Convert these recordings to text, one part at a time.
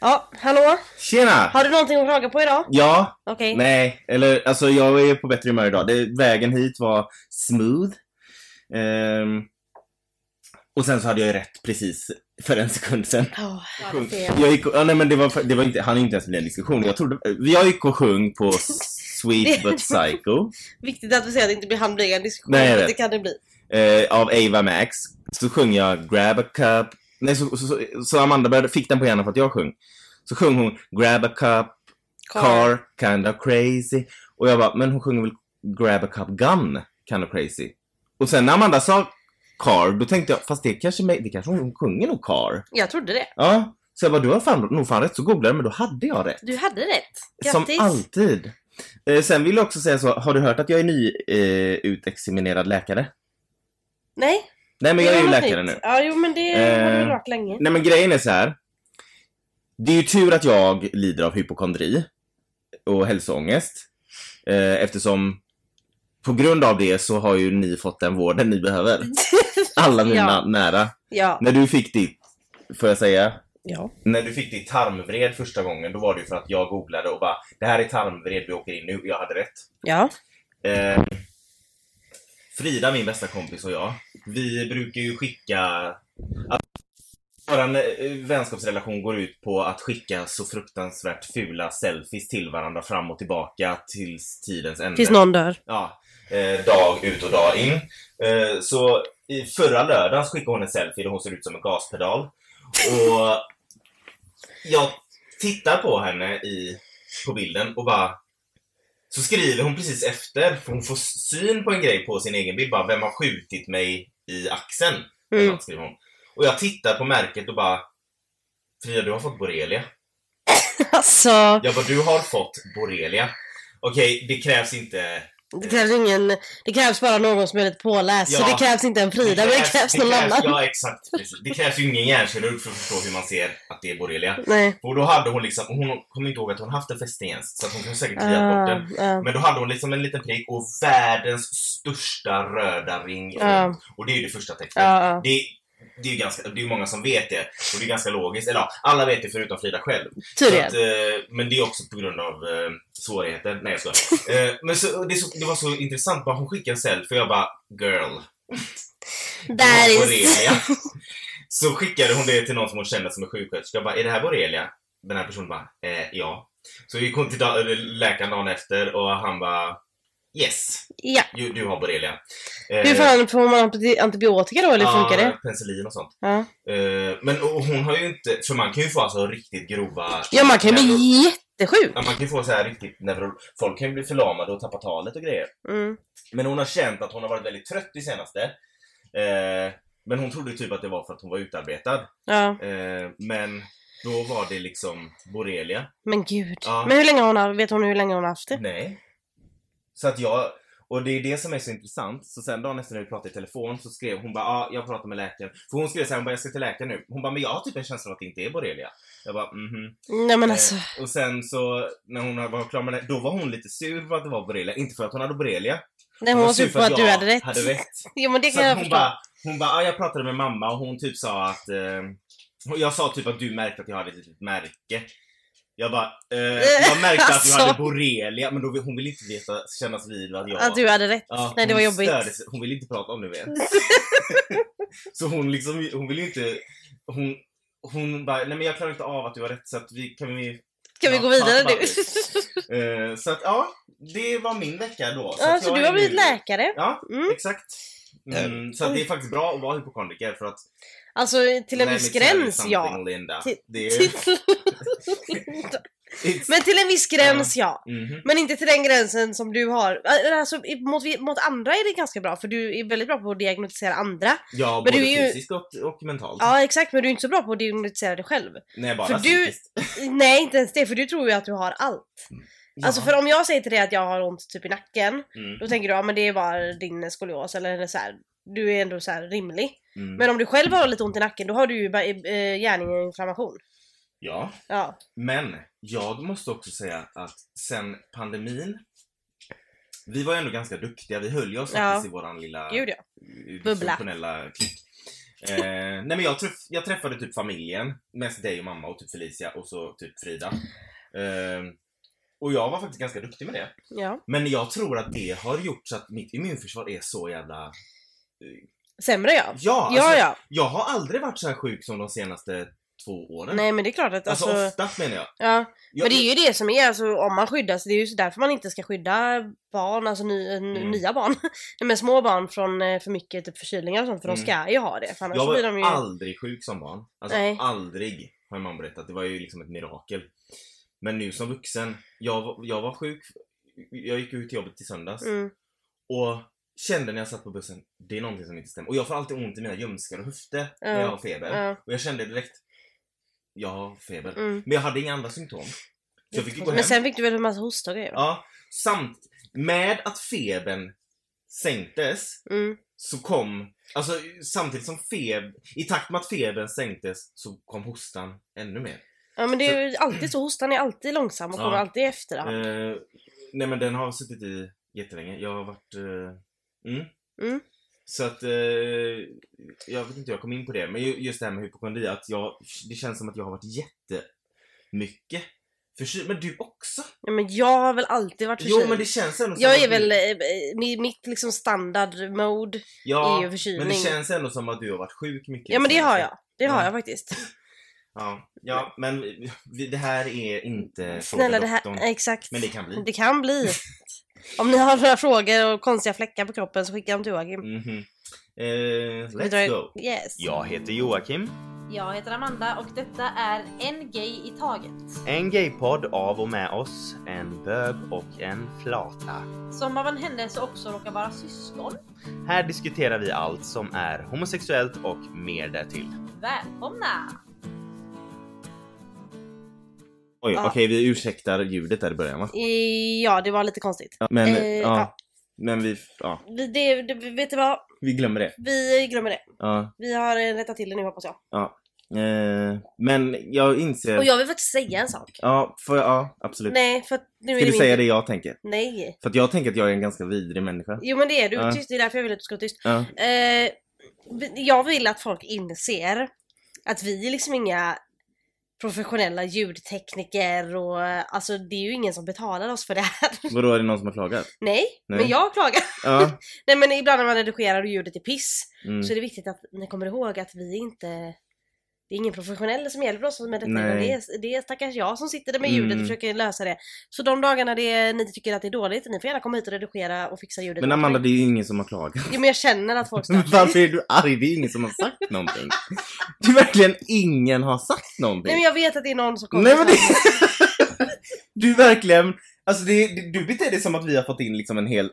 Ja, hallå? Tjena! Har du någonting att klaga på idag? Ja, Okej. nej, eller alltså jag är på bättre humör idag. Det, vägen hit var smooth. Ehm, och sen så hade jag ju rätt precis för en sekund sedan. Ja, jag gick och, ja, nej men det var, det var inte, han är inte ens med i en diskussion. Jag trodde, jag gick och sjöng på Sweet But Psycho Viktigt att vi säger att det inte blir han blir en diskussion. Nej, det kan det bli. eh, av Ava Max. Så sjöng jag Grab a cup. Nej, så, så, så, Amanda började, fick den på hjärnan för att jag sjöng. Så sjöng hon Grab a cup, car, kind of crazy. Och jag bara, men hon sjunger väl Grab a cup gun, kind of crazy. Och sen när Amanda sa car, då tänkte jag, fast det kanske, det kanske hon sjunger nog car. Jag trodde det. Ja, så jag bara, du har fan, nog fan rätt. Så googlade men då hade jag rätt. Du hade rätt. Som Grattis. alltid. Eh, sen vill jag också säga så, har du hört att jag är ny eh, utexaminerad läkare? Nej. Nej men jag är ju läkare nu. Ja, jo men det Eh, har du varit länge. Nej men grejen är så här. Det är ju tur att jag lider av hypokondri och hälsoångest. Eh, eftersom på grund av det så har ju ni fått den vården ni behöver. Alla mina Ja. nära. Ja. När du fick ditt, får jag säga, Ja. när du fick ditt tarmvred första gången då var det ju för att jag googlade och bara det här är tarmvred, vi åker in nu. Jag hade rätt. Ja. Eh, Frida, min bästa kompis och jag, vi brukar ju skicka... Att vår eh, vänskapsrelation går ut på att skicka så fruktansvärt fula selfies till varandra fram och tillbaka tills tidens ände. Tills någon dör. Ja, eh, dag ut och dag in. Eh, så i förra lördagen skickade hon en selfie där hon ser ut som en gaspedal. Och jag tittar på henne i, på bilden och bara så skriver hon precis efter, för hon får syn på en grej på sin egen bild, bara vem har skjutit mig i axeln? Mm. något, skriver hon. Och jag tittar på märket och bara Frida, du har fått borrelia. Alltså, Jag bara, du har fått borrelia. Okej, det krävs inte det krävs ingen... Det krävs bara någon som är lite påläst. Så Ja. det krävs inte en Frida, men det krävs någon annan. Ja, exakt. Precis. Det krävs ju ingen hjärnkirurg för att förstå hur man ser att det är borrelia. Nej. Och då hade hon liksom, hon kommer inte ihåg att hon haft en fästing ens, så att hon kunde säkert kliat bort den. Ah. Men då hade hon liksom en liten prick och världens största röda ring. Ja. Och det är ju det första tecknet. Ja. Det, det är ju ganska, det är många som vet det. Och det är ganska logiskt. Eller ja, alla vet det förutom Frida själv. Tydligen. eh, men det är också på grund av eh, svårigheter. Nej jag skojar. eh, Men så, det, är så, det var så intressant, bara hon skickade en selfie och jag bara girl. That har is... borrelia. Så skickade hon det till någon som hon kände som är sjuksköterska. Jag bara, är det här borrelia? Den här personen bara, eh, ja. Så gick hon till läkaren dagen efter och han bara, yes, Ja. du, du har borrelia. Eh, Hur fan får man anti- antibiotika då, eller hur funkar det? penicillin och sånt. Ja. Eh, men hon har ju inte, för man kan ju få alltså riktigt grova... ja, man kan ju bli jättesjuk. Ja, man kan ju få så här riktigt neuro... Folk kan ju bli förlamade och tappa talet och grejer. Mm. Men hon har känt att hon har varit väldigt trött i senaste. Eh, men hon trodde typ att det var för att hon var utarbetad. Ja, Eh, men då var det liksom borrelia. men gud. Ja. Men hur länge har hon haft, vet hon hur länge hon har haft det? Nej. Så att jag, och det är det som är så intressant. Så sen dagen efter när vi pratade i telefon så skrev hon bara ja, ah, jag pratar med läkaren. För hon skrev såhär, hon bara jag ska till läkaren nu. Hon bara men jag har typ en känsla av att det inte är borrelia. Jag bara mhm. Nej men alltså. Eh, och sen så när hon var klar med det, då var hon lite sur för att det var borrelia. Inte för att hon hade borrelia. Nej hon var sur på att du jag hade rätt. Hade rätt. Jo men det Så kan att jag hon förstå. bara, hon bara, ah, jag pratade med mamma och hon typ sa att eh, jag sa typ att du märkte att jag hade ett litet märke. Jag bara, eh, jag märkte att du Alltså. hade borrelia, men då, hon ville inte veta, kännas vid att jag... Att du hade rätt. Ja, Nej det var hon jobbigt. störde sig. Hon ville inte prata om det mer. så hon liksom, hon ville inte... Hon, hon bara, nej men jag klarar inte av att du har rätt så att vi kan vi... Vi Ja, gå vidare nu? Eh, så att ja, det var min vecka då. Ja, att så du har blivit nu- läkare. Ja, Mm. exakt. Mm, så att det är faktiskt bra att vara hypokondriker för att... Alltså till en viss gräns ja. Linda. Till-. Till- Men till en viss gräns ja. Mhm. Men inte till den gränsen som du har. Alltså mot, mot andra är det ganska bra för du är väldigt bra på att diagnostisera andra. Ja, Men både du är ju- fysiskt och, och mentalt. Ja exakt men du är inte så bra på att diagnostisera dig själv. Nej, bara för du-. Nej inte ens det för du tror ju att du har allt. Ja. Alltså för om jag säger till dig att jag har ont typ i nacken. Mm. Då tänker du ja men det är bara din skolios eller så här. Du är ändå så här rimlig. Mm. Men om du själv har lite ont i nacken då har du ju bara eh, hjärninflammation. Ja, Ja. men jag måste också säga att sen pandemin vi var ju ändå ganska duktiga, vi höll ju oss Ja. faktiskt i våran lilla Gud ja. eh, Bubbla. klick. Eh, nej men jag, träff, jag träffade typ familjen, mest dig och mamma och typ Felicia och så typ Frida. Eh, och jag var faktiskt ganska duktig med det. Ja. Men jag tror att det har gjort så att mitt immunförsvar är så jävla... Sämre ja. Ja, Ja, alltså, ja. jag har aldrig varit så här sjuk som de senaste två åren. Nej men det är klart att alltså, alltså, ofta menar jag. ja. jag Men det är ju det som är, alltså om man skyddas, det är ju därför man inte ska skydda barn, alltså ny, n- Mm. nya barn. Men små barn från eh, för mycket typ förkylningar och sånt, för Mm. de ska ju ha det. För annars Jag var de ju... aldrig sjuk som barn. Alltså Nej. aldrig, har mamma berättat. Det var ju liksom ett mirakel. Men nu som vuxen, jag, jag var sjuk. Jag gick ut till jobbet till söndags Mm. och kände när jag satt på bussen, det är någonting som inte stämmer. Och jag får alltid ont i mina ljumskar och höfter när Ja. jag har feber. Ja. Och jag kände direkt, jag har feber. Mm. Men jag hade inga andra symptom. Så jag fick gå hem. Men sen fick du väl en massa hosta och grejer? Ja, samt med att febern sänktes Mm. så kom, alltså samtidigt som feb, i takt med att febern sänktes så kom hostan ännu mer. Ja men det är ju alltid så, hostan är alltid långsam och Ja. kommer alltid i efterhand. Eh, nej men den har suttit i jättelänge. Jag har varit... Eh, mm. Mm. Så att, eh, jag vet inte hur jag kom in på det, men ju- just det här med hypokondri, att jag, det känns som att jag har varit jättemycket förkyld. Men du också? Ja, men jag har väl alltid varit förkyld. Jo men det känns ändå som Jag är du- väl, eh, mi- mitt liksom standard-mode ja, är ju förkylning. men det känns ändå som att du har varit sjuk mycket. Ja men det har jag. Det har Ja. jag faktiskt. Ja, ja men det här är inte Snälla det här, exakt. Men det kan bli. Det kan bli. Om ni har några frågor och konstiga fläckar på kroppen så skicka dem till Joakim. Mhm. Eh, Vi let's drar- go. Yes. Jag heter Joakim. Jag heter Amanda och detta är En Gay i Taget. En gaypodd av och med oss, en bög och en flata. Som av en händelse också råkar vara syskon. Här diskuterar vi allt som är homosexuellt och mer därtill. Välkomna! Oj, Ja. okej vi ursäktar ljudet där i början va? Ja, det var lite konstigt. Ja, men, Eh, ja, men vi, ja, Vi- Det, det, vet du vad? vi glömmer det. Vi glömmer det. Ja, Vi har rättat till det nu hoppas jag. ja. Eh, men jag inser... Och jag vill faktiskt säga en sak. Ja, jag, ja, absolut. Nej, för nu är Ska det du min säga det jag tänker? Nej. För att jag tänker att jag är en ganska vidrig människa. Jo men det är du. Ja. Tyst, det är därför jag vill att du ska vara tyst. Ja. Eh, jag vill att folk inser att vi är liksom inga professionella ljudtekniker och alltså det är ju ingen som betalar oss för det här. Vadå, är det någon som har klagat? Nej, Nej. men jag klagar. Ja. Nej men ibland när man redigerar och ljudet är piss Mm. så är det viktigt att ni kommer ihåg att vi inte det är ingen professionell som hjälper oss med detta. Nej. Det är, det är stackars jag som sitter där med ljudet Mm. och försöker lösa det. Så de dagarna det, ni tycker att det är dåligt, ni får gärna komma hit och redigera och fixa ljudet. Men Amanda, det är ju ingen som har klagat. Jo men jag känner att folk stör. Varför är du arg? Det är ingen som har sagt någonting. Det är verkligen ingen har sagt någonting. Nej men jag vet att det är någon som kommer Nej men det... Du verkligen... Alltså det, det- du beter dig som att vi har fått in liksom en hel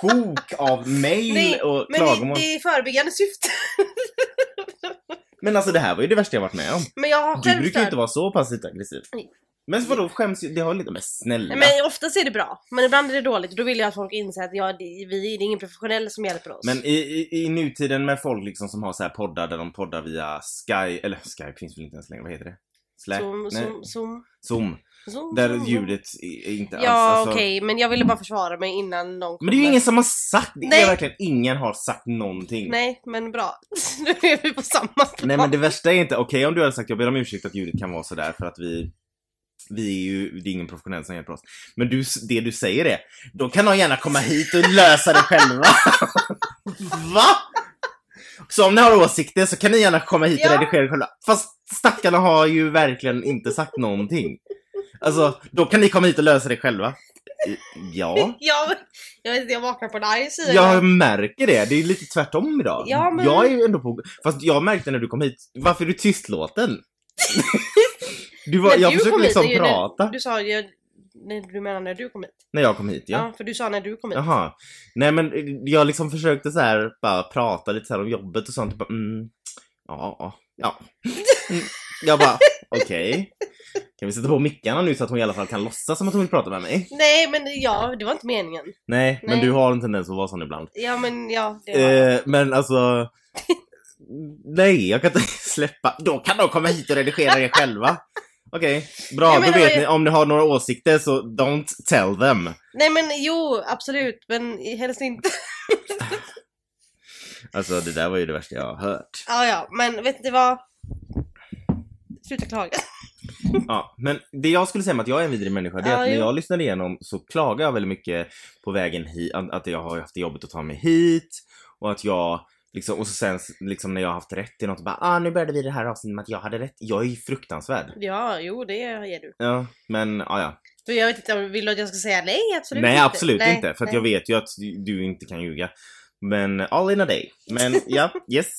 sjok av mail Nej, och Men det, klagomål. det är förebyggande syfte. Men alltså det här var ju det värsta jag varit med om. Men jag har Du brukar ju inte vara så passivt aggressiv. Nej. Men vadå skäms? Det har lite med snälla. Men oftast är det bra. Men ibland är det dåligt. Och då vill jag att folk inser att ja, det, vi, det är ingen professionell som hjälper oss. Men i, i, i nutiden med folk liksom som har så här poddar där de poddar via Sky, eller Skype finns väl inte ens längre, vad heter det? Slack? Zoom, Nej, zoom, zoom, Zoom. Där ljudet är inte alls... Ja alltså- okej, men jag ville bara försvara mig innan någon Men det är ju ingen som har sagt det. Nej. är verkligen ingen har sagt någonting. Nej, men bra. Nu är vi på samma plan. Nej men det värsta är inte, okej om du hade sagt jag ber om ursäkt att ljudet kan vara sådär för att vi vi är ju, det är ingen professionell som hjälper oss. Men du, det du säger är, då kan de gärna komma hit och lösa det själva. Va? Så om ni har åsikter så kan ni gärna komma hit och Ja. redigera själva. Fast stackarna har ju verkligen inte sagt någonting. Alltså, då kan ni komma hit och lösa det själva. Ja. Jag, jag jag vaknar på en arg sida. Jag märker det, det är lite tvärtom idag. Ja, men- Jag är ju ändå på... Fast jag märkte när du kom hit, varför är du tystlåten? du var, När jag du försökte hit, liksom prata när- Du sa ju... Nej, du menar när du kom hit? när jag kom hit, ja. Ja. för du sa när du kom hit. Jaha. Nej men jag liksom försökte så här bara prata lite så här om jobbet och sånt. Bara, mm, ja, ja. Mm. Jag bara, okej. Kan vi sätta på mickarna nu så att hon i alla fall kan låtsas som att hon vill prata med mig? Nej, men ja, det var inte meningen. Nej, men Nej. du har en tendens att vara sån ibland. Ja, men ja, det var jag. Eh, men alltså... Nej, jag kan inte släppa. Då kan de komma hit och redigera det själva. Okej, bra. Jag Då vet vad ni, om ni har några åsikter så don't tell them. Nej men jo, absolut, men helst inte. Alltså det där var ju det värsta jag har hört. Ja, ja, men vet ni vad? Sluta klaga. Ja, men det jag skulle säga med att jag är en vidrig människa, det är att när jag lyssnar igenom så klagar jag väldigt mycket på vägen hit, att jag har haft det jobbigt att ta mig hit och att jag liksom, och så sen liksom när jag har haft rätt i något, bara ah nu började vi det här avsnittet med att jag hade rätt. Jag är ju fruktansvärd. Ja, jo det är du. Ja, men ja, ja. För jag vet inte, om- vill du att jag ska säga nej? Absolut Nej inte. absolut Nej, inte, för att nej. jag vet ju att du inte kan ljuga. Men all in a day. Men ja, yes.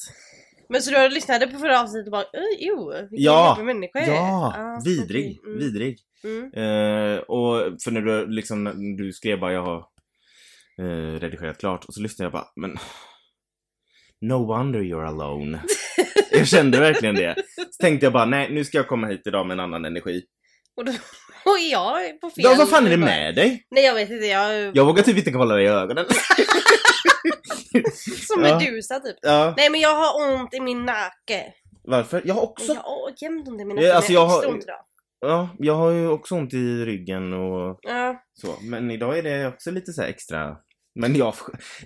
Men så du lyssnade på förra avsnittet och bara "Oj, jo, vilken Ja, människa jag är. Ja, Ah, vidrig, okej. Mm, vidrig. Mm. Eh, och för när du liksom, när du skrev bara jag har eh, redigerat klart och så lyssnade jag bara, men No wonder you're alone. jag kände verkligen det. Så tänkte jag bara, nej nu ska jag komma hit idag med en annan energi. Och, då, och jag på fel. Ja, vad fan är det med dig? Nej jag vet inte, jag... Jag vågar typ inte kolla dig i ögonen. Som Ja. Medusa typ. ja, Nej men jag har ont i min nacke. varför? Jag har också, Jag har jämt ont i min Ja, nacke. alltså, men jag har- ont idag. ja, jag har ju också ont i ryggen och Ja. så. Men idag är det också lite så här extra. Men jag,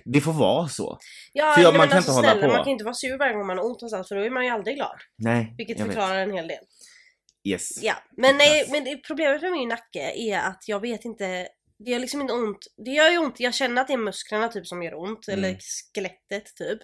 det får vara så. Ja, För jag- nej, man kan alltså, inte hålla snälla, på. Man kan inte vara sur varje gång man har ont någonstans för då är man ju aldrig glad. Nej, Vilket jag vet. förklarar en hel del. Yes. Ja, men nej, men problemet med min nacke är att jag vet inte det gör liksom inte ont. Det gör ju ont, jag känner att det är musklerna typ som gör ont, Mm. eller skelettet typ.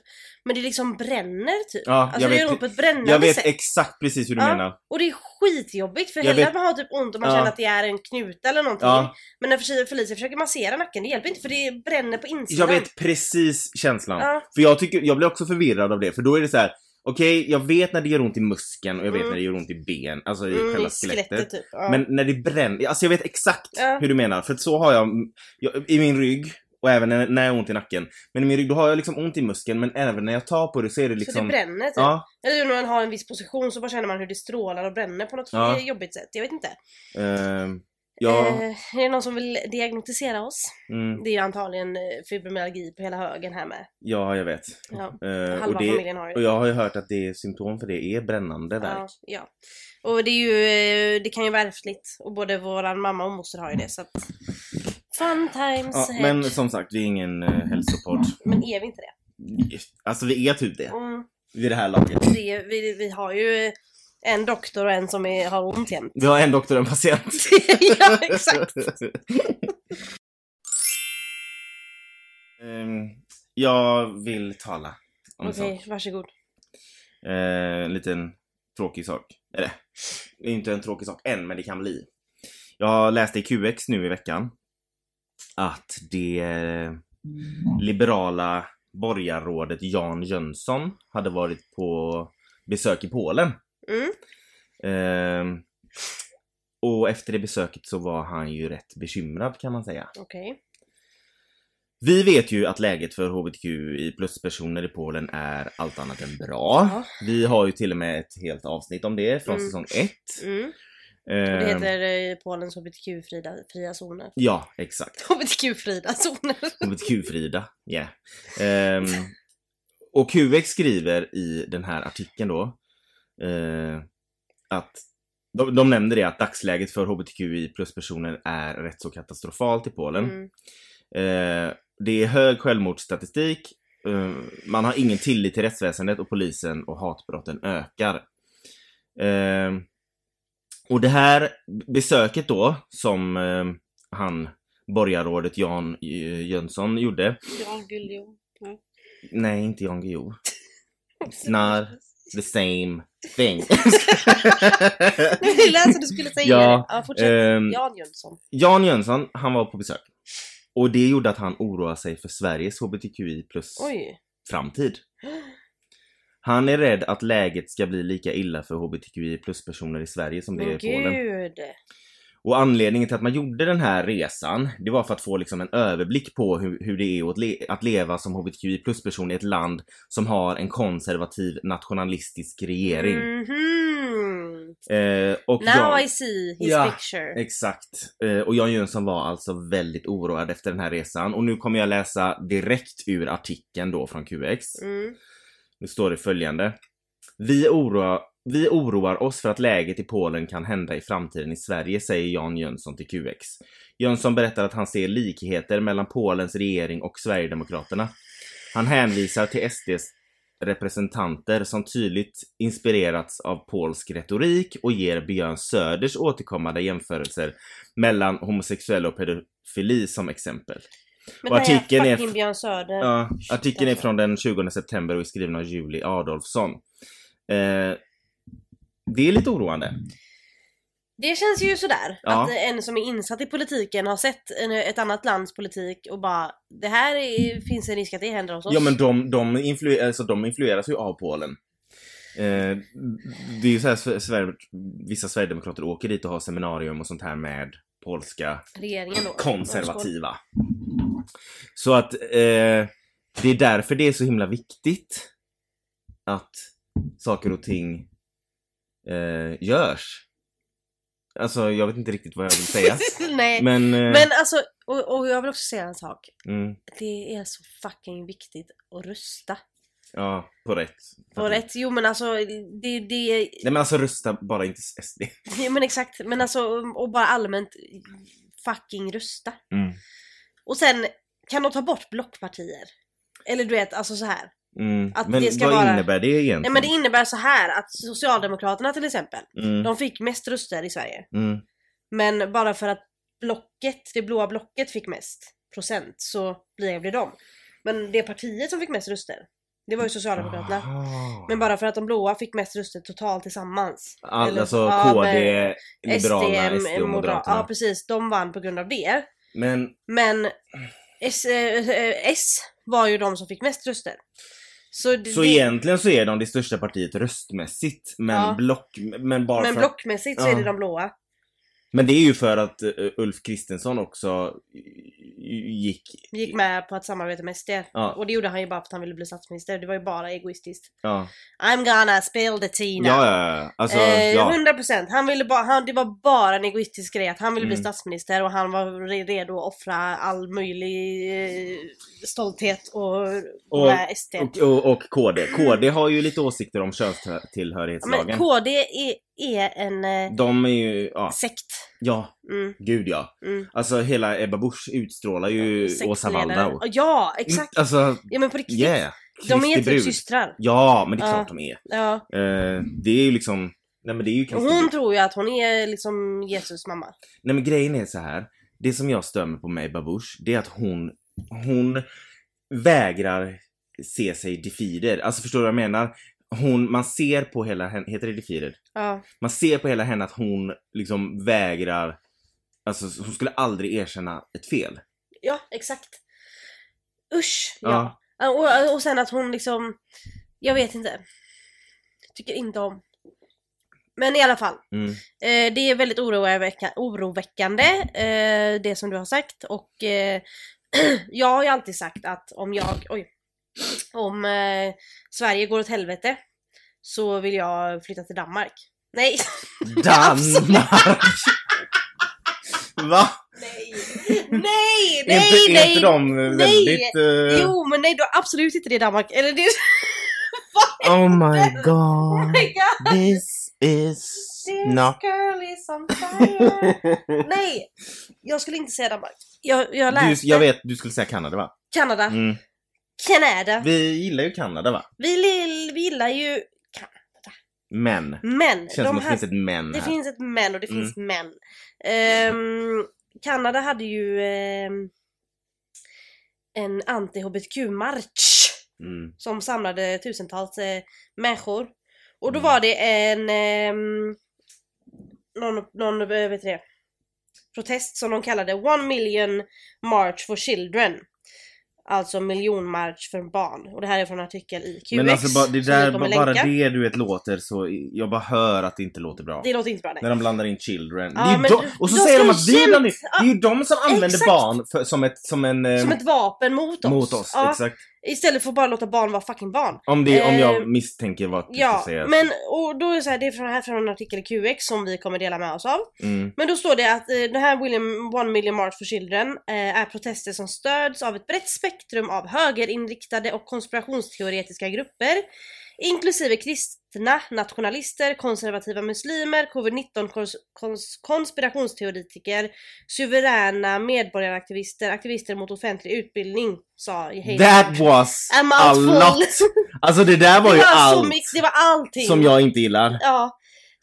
Men det liksom bränner typ. Ja, alltså det gör ont på ett brännande Jag vet sätt. exakt precis hur du Ja. menar. Och det är skitjobbigt för Jag hellre vet- att man har typ ont och man Ja. känner att det är en knuta eller någonting. Ja. Men när Felicia- försöker massera nacken, det hjälper inte för det bränner på insidan. Jag vet precis känslan. För jag tycker, jag blir också förvirrad av det, för då är det så här. Okej, jag vet när det gör ont i muskeln och jag vet Mm. när det gör ont i ben, alltså i Mm, själva i skelettet. typ. Ja. Men när det bränner, alltså jag vet exakt Ja. hur du menar, för så har jag, jag i min rygg och även när, när jag har ont i nacken. Men i min rygg då har jag liksom ont i muskeln men även när jag tar på det så är det Så liksom... det bränner typ. Ja. Eller när man har en viss position så bara känner man hur det strålar och bränner på något Ja. jobbigt sätt. Jag vet inte. ehm, ja. Eh, är det någon som vill diagnostisera oss? Mm, Det är antagligen eh, fibromyalgi på hela högen här med. ja, jag vet. Ja, Eh, halva och, det, familjen har ju och det. jag har ju hört att det symptom för det är brännande Ja, värk. ja. Och det är ju, eh, det kan ju vara ärftligt. Och både våran mamma och moster har ju det så att... Fun times Ja, men som sagt, vi är ingen uh, hälsopodd. Men är vi inte det? Alltså vi är typ det, Mm, vid det här laget. det vi, vi har ju en doktor och en som är, har ont jämt. Vi har en doktor och en patient. ja, exakt. Ehm, jag vill tala om en Okej, sak. varsågod. Eh, en liten tråkig sak. Eller, det är inte en tråkig sak än, men det kan bli. Jag läste i QX nu i veckan att det liberala borgarrådet Jan Jönsson hade varit på besök i Polen. Mm. Ehm, och efter det besöket så var han ju rätt bekymrad kan man säga. Okej. Vi vet ju att läget för HBTQI plus-personer i Polen är allt annat än bra. Ja. Vi har ju till och med ett helt avsnitt om det från Mm. säsong 1. Mm. Och det heter eh, Polens HBTQ-fria fria zoner. Ja, exakt. HBTQ-fria zoner. HBTQ-Frida, yeah. Ehm, och QX skriver i den här artikeln då eh, att de, de nämner det att dagsläget för HBTQI plus-personer är rätt så katastrofalt i Polen. Mm. Eh, det är hög självmordsstatistik, eh, man har ingen tillit till rättsväsendet och polisen och hatbrotten ökar. Eh, och det här besöket då, som eh, han, borgarrådet Jan eh, Jönsson gjorde. Ja, Gullio. Nej, inte Jan Guillou. Not the same thing. Jag ville alltså du skulle säga Ja, det. Ja, fortsätt. Ehm, Jan Jönsson. Jan Jönsson, han var på besök. Och det gjorde att han oroade sig för Sveriges HBTQI plus Oj. framtid. Han är rädd att läget ska bli lika illa för HBTQI plus-personer i Sverige som det är i Polen. Och anledningen till att man gjorde den här resan, det var för att få liksom en överblick på hur, hur det är att, le att leva som HBTQI plus-person i ett land som har en konservativ nationalistisk regering. Mhm. Eh, och Now Jan- I see his Ja, picture. Exakt. Eh, och Jan Jönsson var alltså väldigt oroad efter den här resan. Och nu kommer jag läsa direkt ur artikeln då från QX. Mm. Nu står det följande. Vi oroar, vi oroar oss för att läget i Polen kan hända i framtiden i Sverige, säger Jan Jönsson till QX. Jönsson berättar att han ser likheter mellan Polens regering och Sverigedemokraterna. Han hänvisar till SDs representanter som tydligt inspirerats av polsk retorik och ger Björn Söders återkommande jämförelser mellan homosexuella och pedofili som exempel. Men Och artikeln är- Björn Söder. Ja, artikeln är från den 20 september och är skriven av Julie Adolfsson. Eh, det är lite oroande. Det känns ju sådär. Ja. Att en som är insatt i politiken har sett en, ett annat lands politik och bara Det här är, finns en risk att det händer hos oss. Ja men de, de, influ- alltså, de influeras ju av Polen. Eh, det är ju så här, Sve- Sver- vissa sverigedemokrater åker dit och har seminarium och sånt här med polska Regeringen då. konservativa. Så att eh, det är därför det är så himla viktigt att saker och ting eh, görs. Alltså jag vet inte riktigt vad jag vill säga. Nej. Men, Men, eh, alltså, och, och jag vill också säga en sak. mm, Det är så fucking viktigt att rösta. ja, på rätt. På rätt, jo men alltså det, det Nej men alltså rösta bara inte SD. Ja, men exakt, men alltså och bara allmänt fucking rösta. Mm. Och sen kan de ta bort blockpartier. Eller du vet, alltså så här. Mm. Att men det ska vad vara- innebär det egentligen? Nej men det innebär så här att Socialdemokraterna till exempel, mm. de fick mest röster i Sverige. Mm. Men bara för att blocket, det blåa blocket fick mest procent så blev det de. Men det partiet som fick mest röster, det var ju Socialdemokraterna. Aha. Men bara för att de blåa fick mest röster totalt tillsammans. All, eller- alltså ja, KD, Liberalerna, SD, och Modera- Moderaterna. Ja precis, de vann på grund av det. Men Men S, eh, eh, S var ju de som fick mest röster. Så, det, så egentligen så är de det största partiet röstmässigt. Men Ja. block, men bara men blockmässigt så Ja. är det de blåa. Men det är ju för att eh, Ulf Kristensson också gick... Gick med på att samarbeta med SD. Ja. Och det gjorde han ju bara för att han ville bli statsminister. Det var ju bara egoistiskt. Ja, I'm gonna spill the tea now. ja, ja. ja. Alltså, eh, ja. 100% han ville bara, han, det var bara en egoistisk grej att han ville bli Mm. statsminister och han var re- redo att offra all möjlig eh, stolthet och, och, med SD. Och, och, och KD. KD har ju lite åsikter om könstillhörighetslagen. Men KD är, är en eh, De är ju, ja, sekt. ja, Mm, gud ja. mm. Alltså hela Ebba Busch utstrålar ju Åsa Sektledare. Waldau. Ja, exakt. Mm, Alltså, Ja men på riktigt. yeah. de är typ systrar. Ja, men det är Ja. klart de är. Ja. Eh, det är ju liksom, nej men det är ju hon tror ju att hon är liksom Jesus mamma. Nej men grejen är så här. Det som jag stämmer på med Ebba Busch, det är att hon, hon vägrar se sig defeated. Alltså förstår du vad jag menar? Hon, man ser på hela henne, heter det defeated? Ja. Man ser på hela henne att hon liksom vägrar, alltså hon skulle aldrig erkänna ett fel. Ja, exakt. Usch, Ja. ja. Och, och sen att hon liksom, jag vet inte. Tycker inte om. Men i alla fall. Mm. Eh, det är väldigt oroväcka, oroväckande eh, det som du har sagt och eh, jag har ju alltid sagt att om jag, oj, om eh, Sverige går åt helvete så vill jag flytta till Danmark. Nej! Danmark! Va? Nej! Nej! är Nej! inte, är nej! inte de väldigt... eh, Jo men nej, då absolut inte det i Danmark. Eller det... Oh my Oh god. my god! This is This not... girl is on fire. nej! Jag skulle inte säga Danmark. Jag, jag Du, läste jag vet, du skulle säga Kanada va? Kanada. Mm. Kanada. Vi gillar ju Kanada va? Vi, vi gillar ju Men. men. Känns de som att det finns ett men det här. finns ett men och det Mm. finns men. Ehm, Kanada hade ju ehm, en anti-hbtq-marsch Mm. som samlade tusentals eh, människor. Och då Mm. var det en ehm, någon, någon eh, vet det, protest som de kallade One Million March for Children. Alltså miljonmarsch för barn. Och det här är från en artikel i QX. Men alltså det där, bara länka. det du vet låter så, jag bara hör att det inte låter bra. Det låter inte bra nej. När de blandar in children. Ja, men de, och så säger de att vi blandar in. Det är ju de som använder exakt. barn för, som, ett, som en... eh, Som ett vapen mot oss. mot oss. Ja, Exakt. Istället för att bara låta barn vara fucking barn. Om, det, om Eh, jag misstänker vad du Ja, ska säga. men och då är det så här, det är från, här från en artikel i QX som vi kommer dela med oss av. Mm. Men då står det att eh, den här William One Million March for Children eh, är protester som stöds av ett brett spek spektrum av högerinriktade och konspirationsteoretiska grupper, inklusive kristna, nationalister, konservativa muslimer, covid-19 kons- kons- konspirationsteoretiker, suveräna medborgaraktivister, aktivister mot offentlig utbildning, sa Hazel. That was A lot! Alltså det där var det ju var så allt mycket, det var allting! som jag inte gillar. Ja,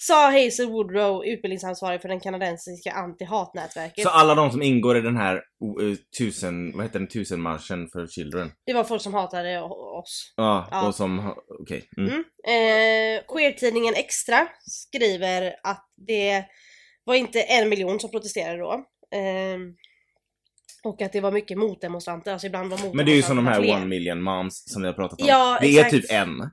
sa Hazel Woodrow, utbildningsansvarig för den kanadensiska anti-hatnätverket. Så alla de som ingår i den här uh, tusen, vad heter den, tusenmarschen för children? Det var folk som hatade oss. Ja, Ja. och som, okej. Mm. Mm. Eh, Queer-tidningen Extra skriver att det var inte en miljon som protesterade då. Eh, och att det var mycket motdemonstranter, alltså ibland var motdemonstranterna Men det är ju som de här fler. one million moms som vi har pratat om. Ja, det exakt. är typ en.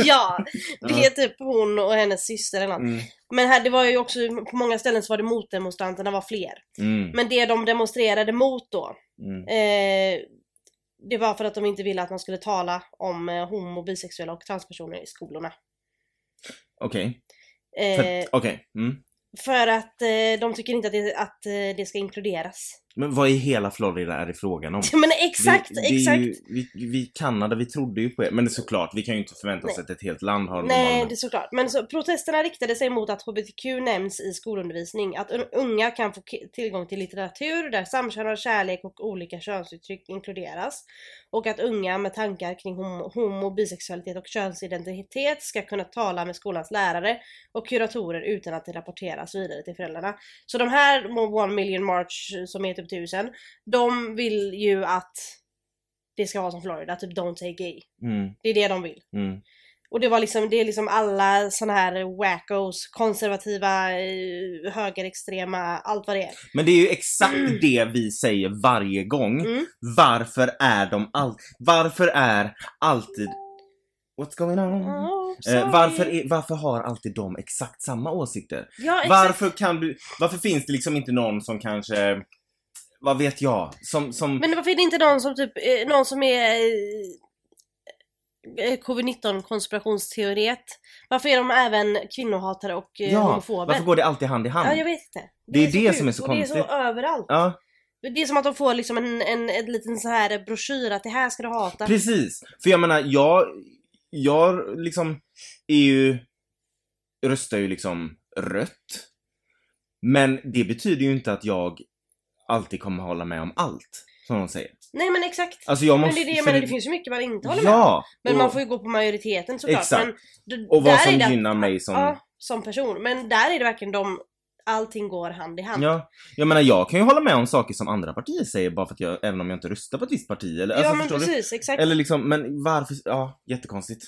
ja, det är typ hon och hennes syster eller något. Mm. Men här, det var ju också, på många ställen så var det motdemonstranterna var fler. Mm. Men det de demonstrerade mot då, Mm. eh, det var för att de inte ville att man skulle tala om eh, homo, bisexuella och transpersoner i skolorna. Okej. Eh, För- Okej. Mm. För att eh, de tycker inte att det, att eh, det ska inkluderas. Men vad i hela Florida är det frågan om? Men exakt, vi, exakt! Ju, vi, vi Kanada, vi trodde ju på er. Men det är såklart, vi kan ju inte förvänta oss Nej. att ett helt land har Nej, normala- det är såklart. Men så, protesterna riktade sig mot att HBTQ nämns i skolundervisning. Att un- unga kan få tillgång till litteratur där samkönad kärlek och olika könsuttryck inkluderas. Och att unga med tankar kring homo, homo bisexualitet och könsidentitet ska kunna tala med skolans lärare och kuratorer utan att det rapporteras vidare till föräldrarna. Så de här One Million March som är typ tusen, de vill ju att det ska vara som Florida, typ Don't say gay. Mm, Det är det de vill. mm. Och det var liksom, det är liksom alla såna här wackos, konservativa, eh, högerextrema, allt vad det är. Men det är ju exakt det vi säger varje gång. Mm. Varför är de all... Varför är alltid... What's going on? Oh. Eh, varför, är, varför har alltid de exakt samma åsikter? Ja, exakt. Varför kan du... Varför finns det liksom inte någon som kanske... Vad vet jag? Som... som Men varför är det inte någon som typ, eh, någon som är eh, eh, covid-19 konspirationsteoret? Varför är de även kvinnohatare och ja, homofober? varför går det alltid hand i hand? Ja, jag vet inte. Det är det sjukt, som är så och Det är konstigt. så överallt. Ja, Det är som att de får liksom en, en, en liten så här broschyr att det här ska du hata. precis. För jag menar, jag... Jag liksom är ju... Röstar ju liksom rött. Men det betyder ju inte att jag alltid kommer hålla med om allt. Som de säger. Nej men exakt. Alltså jag Men måste... det, är det, jag menar, det finns ju mycket man inte håller med om. Men och, man får ju gå på majoriteten såklart. Exakt. Men och vad som det att- gynnar mig som... Ja, som person. Men där är det verkligen de, allting går hand i hand. Ja, jag menar jag kan ju hålla med om saker som andra partier säger bara för att jag, även om jag inte röstar på ett visst parti eller, Ja, alltså, men förstår du? precis, exakt. Eller liksom, men varför, ja, jättekonstigt.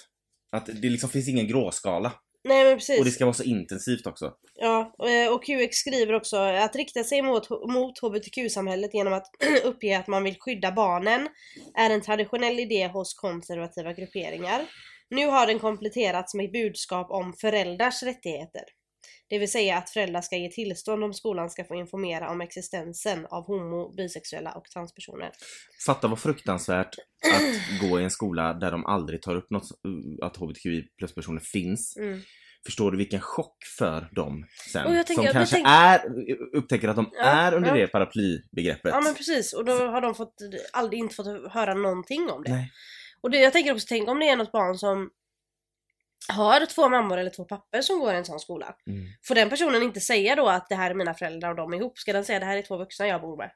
Att det liksom finns ingen gråskala. Nej men precis. Och det ska vara så intensivt också. Ja, eh, och QX skriver också att rikta sig mot, mot HBTQ-samhället genom att uppge att man vill skydda barnen är en traditionell idé hos konservativa grupperingar. Nu har den kompletterats med budskap om föräldrars rättigheter. Det vill säga att föräldrar ska ge tillstånd om skolan ska få informera om existensen av homo, bisexuella och transpersoner. Fatta vad fruktansvärt att gå i en skola där de aldrig tar upp något, att HBTQI plus personer finns. Mm. Förstår du vilken chock för dem sen? Tänker- som kanske tänker- är, upptäcker att de Ja, är under ja. det paraplybegreppet. Ja men precis, och då har de fått, aldrig inte fått höra någonting om det. Nej. Och det, jag tänker också, tänk om det är något barn som har två mammor eller två pappor som går i en sån skola. Mm. Får den personen inte säga då att det här är mina föräldrar och de är ihop? Ska den säga det här är två vuxna jag bor med?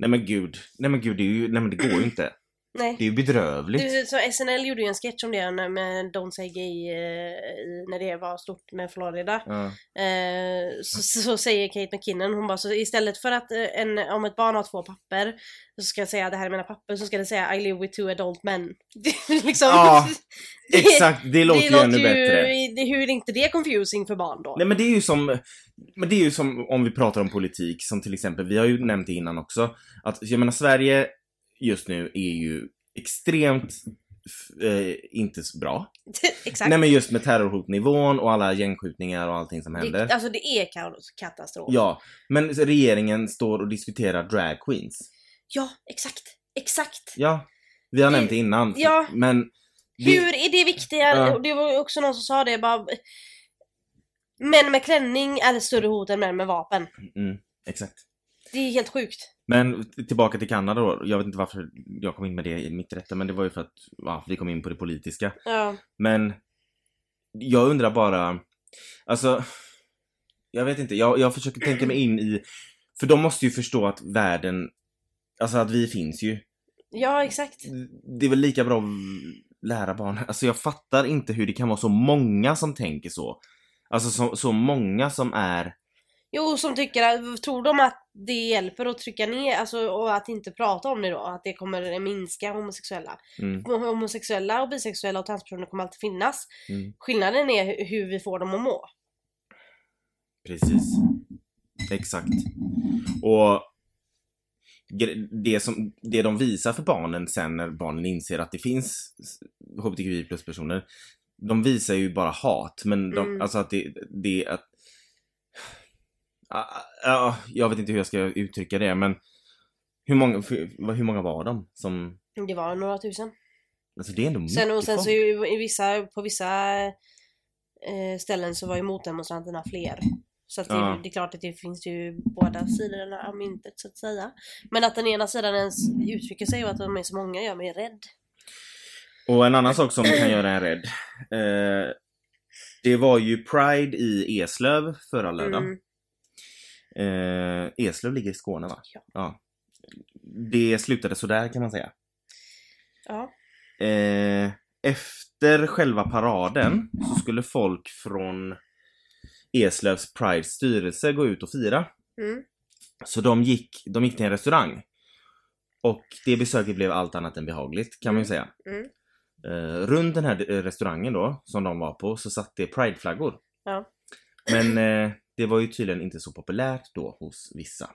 nej men gud, nej men gud, det, är ju, nej men det går ju inte. Nej. Det är ju bedrövligt. Det, så SNL gjorde ju en sketch om det med Don't Say Gay eh, när det var stort med Florida. Ja. Eh, så, så, säger Kate McKinnon, hon bara så istället för att eh, en, om ett barn har två papper så ska jag säga det här är mina papper så ska det säga I live with two adult men. Liksom, Ja, det- Exakt, det låter ju ännu bättre. det, hur är inte det confusing för barn då? Nej men det är ju som, men det är ju som om vi pratar om politik, som till exempel, vi har ju nämnt det innan också, att jag menar Sverige just nu är ju extremt eh, inte så bra. Exakt. Nej men just med terrorhotnivån och alla gängskjutningar och allting som händer. det, alltså det är katastrof. Ja, men regeringen står och diskuterar drag queens. ja, exakt. Exakt. Ja, vi har Det- nämnt det innan. ja. Men det, Hur är det viktigare? Ja. Det var ju också någon som sa det bara Män med klänning är ett större hot än män med vapen. Mm, exakt. Det är helt sjukt. Men tillbaka till Kanada då. Jag vet inte varför jag kom in med det i mitt rätta, men det var ju för att ja, vi kom in på det politiska. Ja. Men jag undrar bara, alltså, jag vet inte, jag, jag försöker tänka mig in i, för de måste ju förstå att världen, alltså att vi finns ju. Ja, exakt. Det är väl lika bra att lära barn, alltså jag fattar inte hur det kan vara så många som tänker så. Alltså så, så många som är, Jo, som tycker att, tror de att det hjälper att trycka ner, alltså och att inte prata om det då? Att det kommer minska homosexuella? mm, Homosexuella och bisexuella och transpersoner kommer alltid finnas. mm, Skillnaden är hu- hur vi får dem att må. precis. Exakt. Och det, som, det de visar för barnen sen när barnen inser att det finns hbtqi plus personer de visar ju bara hat men de, Mm. alltså att det, det att Ah, ah, jag vet inte hur jag ska uttrycka det men hur många, för- hur många var de som, Det var några tusen. alltså det är ändå Sen, och mycket sen folk. så ju i vissa, på vissa eh, ställen så var ju motdemonstranterna fler. Så att det, Ja. det är klart att det finns ju båda sidorna av myntet så att säga. Men att den ena sidan ens uttrycker sig och att de är så många gör mig rädd. Och en annan sak som kan göra en rädd. Eh, det var ju Pride i Eslöv förra lördagen. Mm. Eh, Eslöv ligger i Skåne va? Ja. Det slutade sådär kan man säga. Ja. Eh, efter själva paraden så skulle folk från Eslövs Pride styrelse gå ut och fira. Mm. Så de gick, de gick till en restaurang. Och det besöket blev allt annat än behagligt kan man ju säga. Mm. Eh, runt den här eh, restaurangen då, som de var på, så satt det prideflaggor. Ja. Men eh, det var ju tydligen inte så populärt då hos vissa.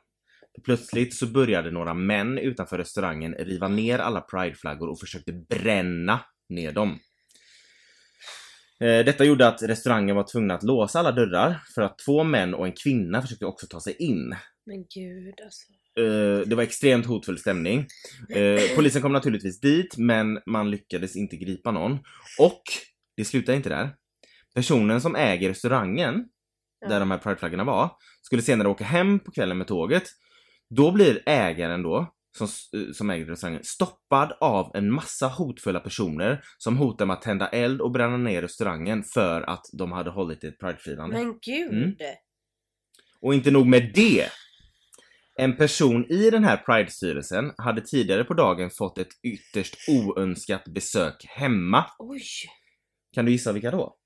Plötsligt så började några män utanför restaurangen riva ner alla prideflaggor och försökte bränna ner dem. Eh, Detta gjorde att restaurangen var tvungna att låsa alla dörrar för att två män och en kvinna försökte också ta sig in. Men gud alltså. Eh, det var extremt hotfull stämning. Eh, polisen kom naturligtvis dit, men man lyckades inte gripa någon. Och det slutar inte där. Personen som äger restaurangen, Ja. där de här prideflaggorna var, skulle senare åka hem på kvällen med tåget. Då blir ägaren då, som, eh, som äger restaurangen, stoppad av en massa hotfulla personer som hotar med att tända eld och bränna ner restaurangen för att de hade hållit ett pridefirande. Men gud. Mm. Och inte nog med det. En person i den här Pride-styrelsen hade tidigare på dagen fått ett ytterst oönskat besök hemma. Oj. Kan du gissa vilka då?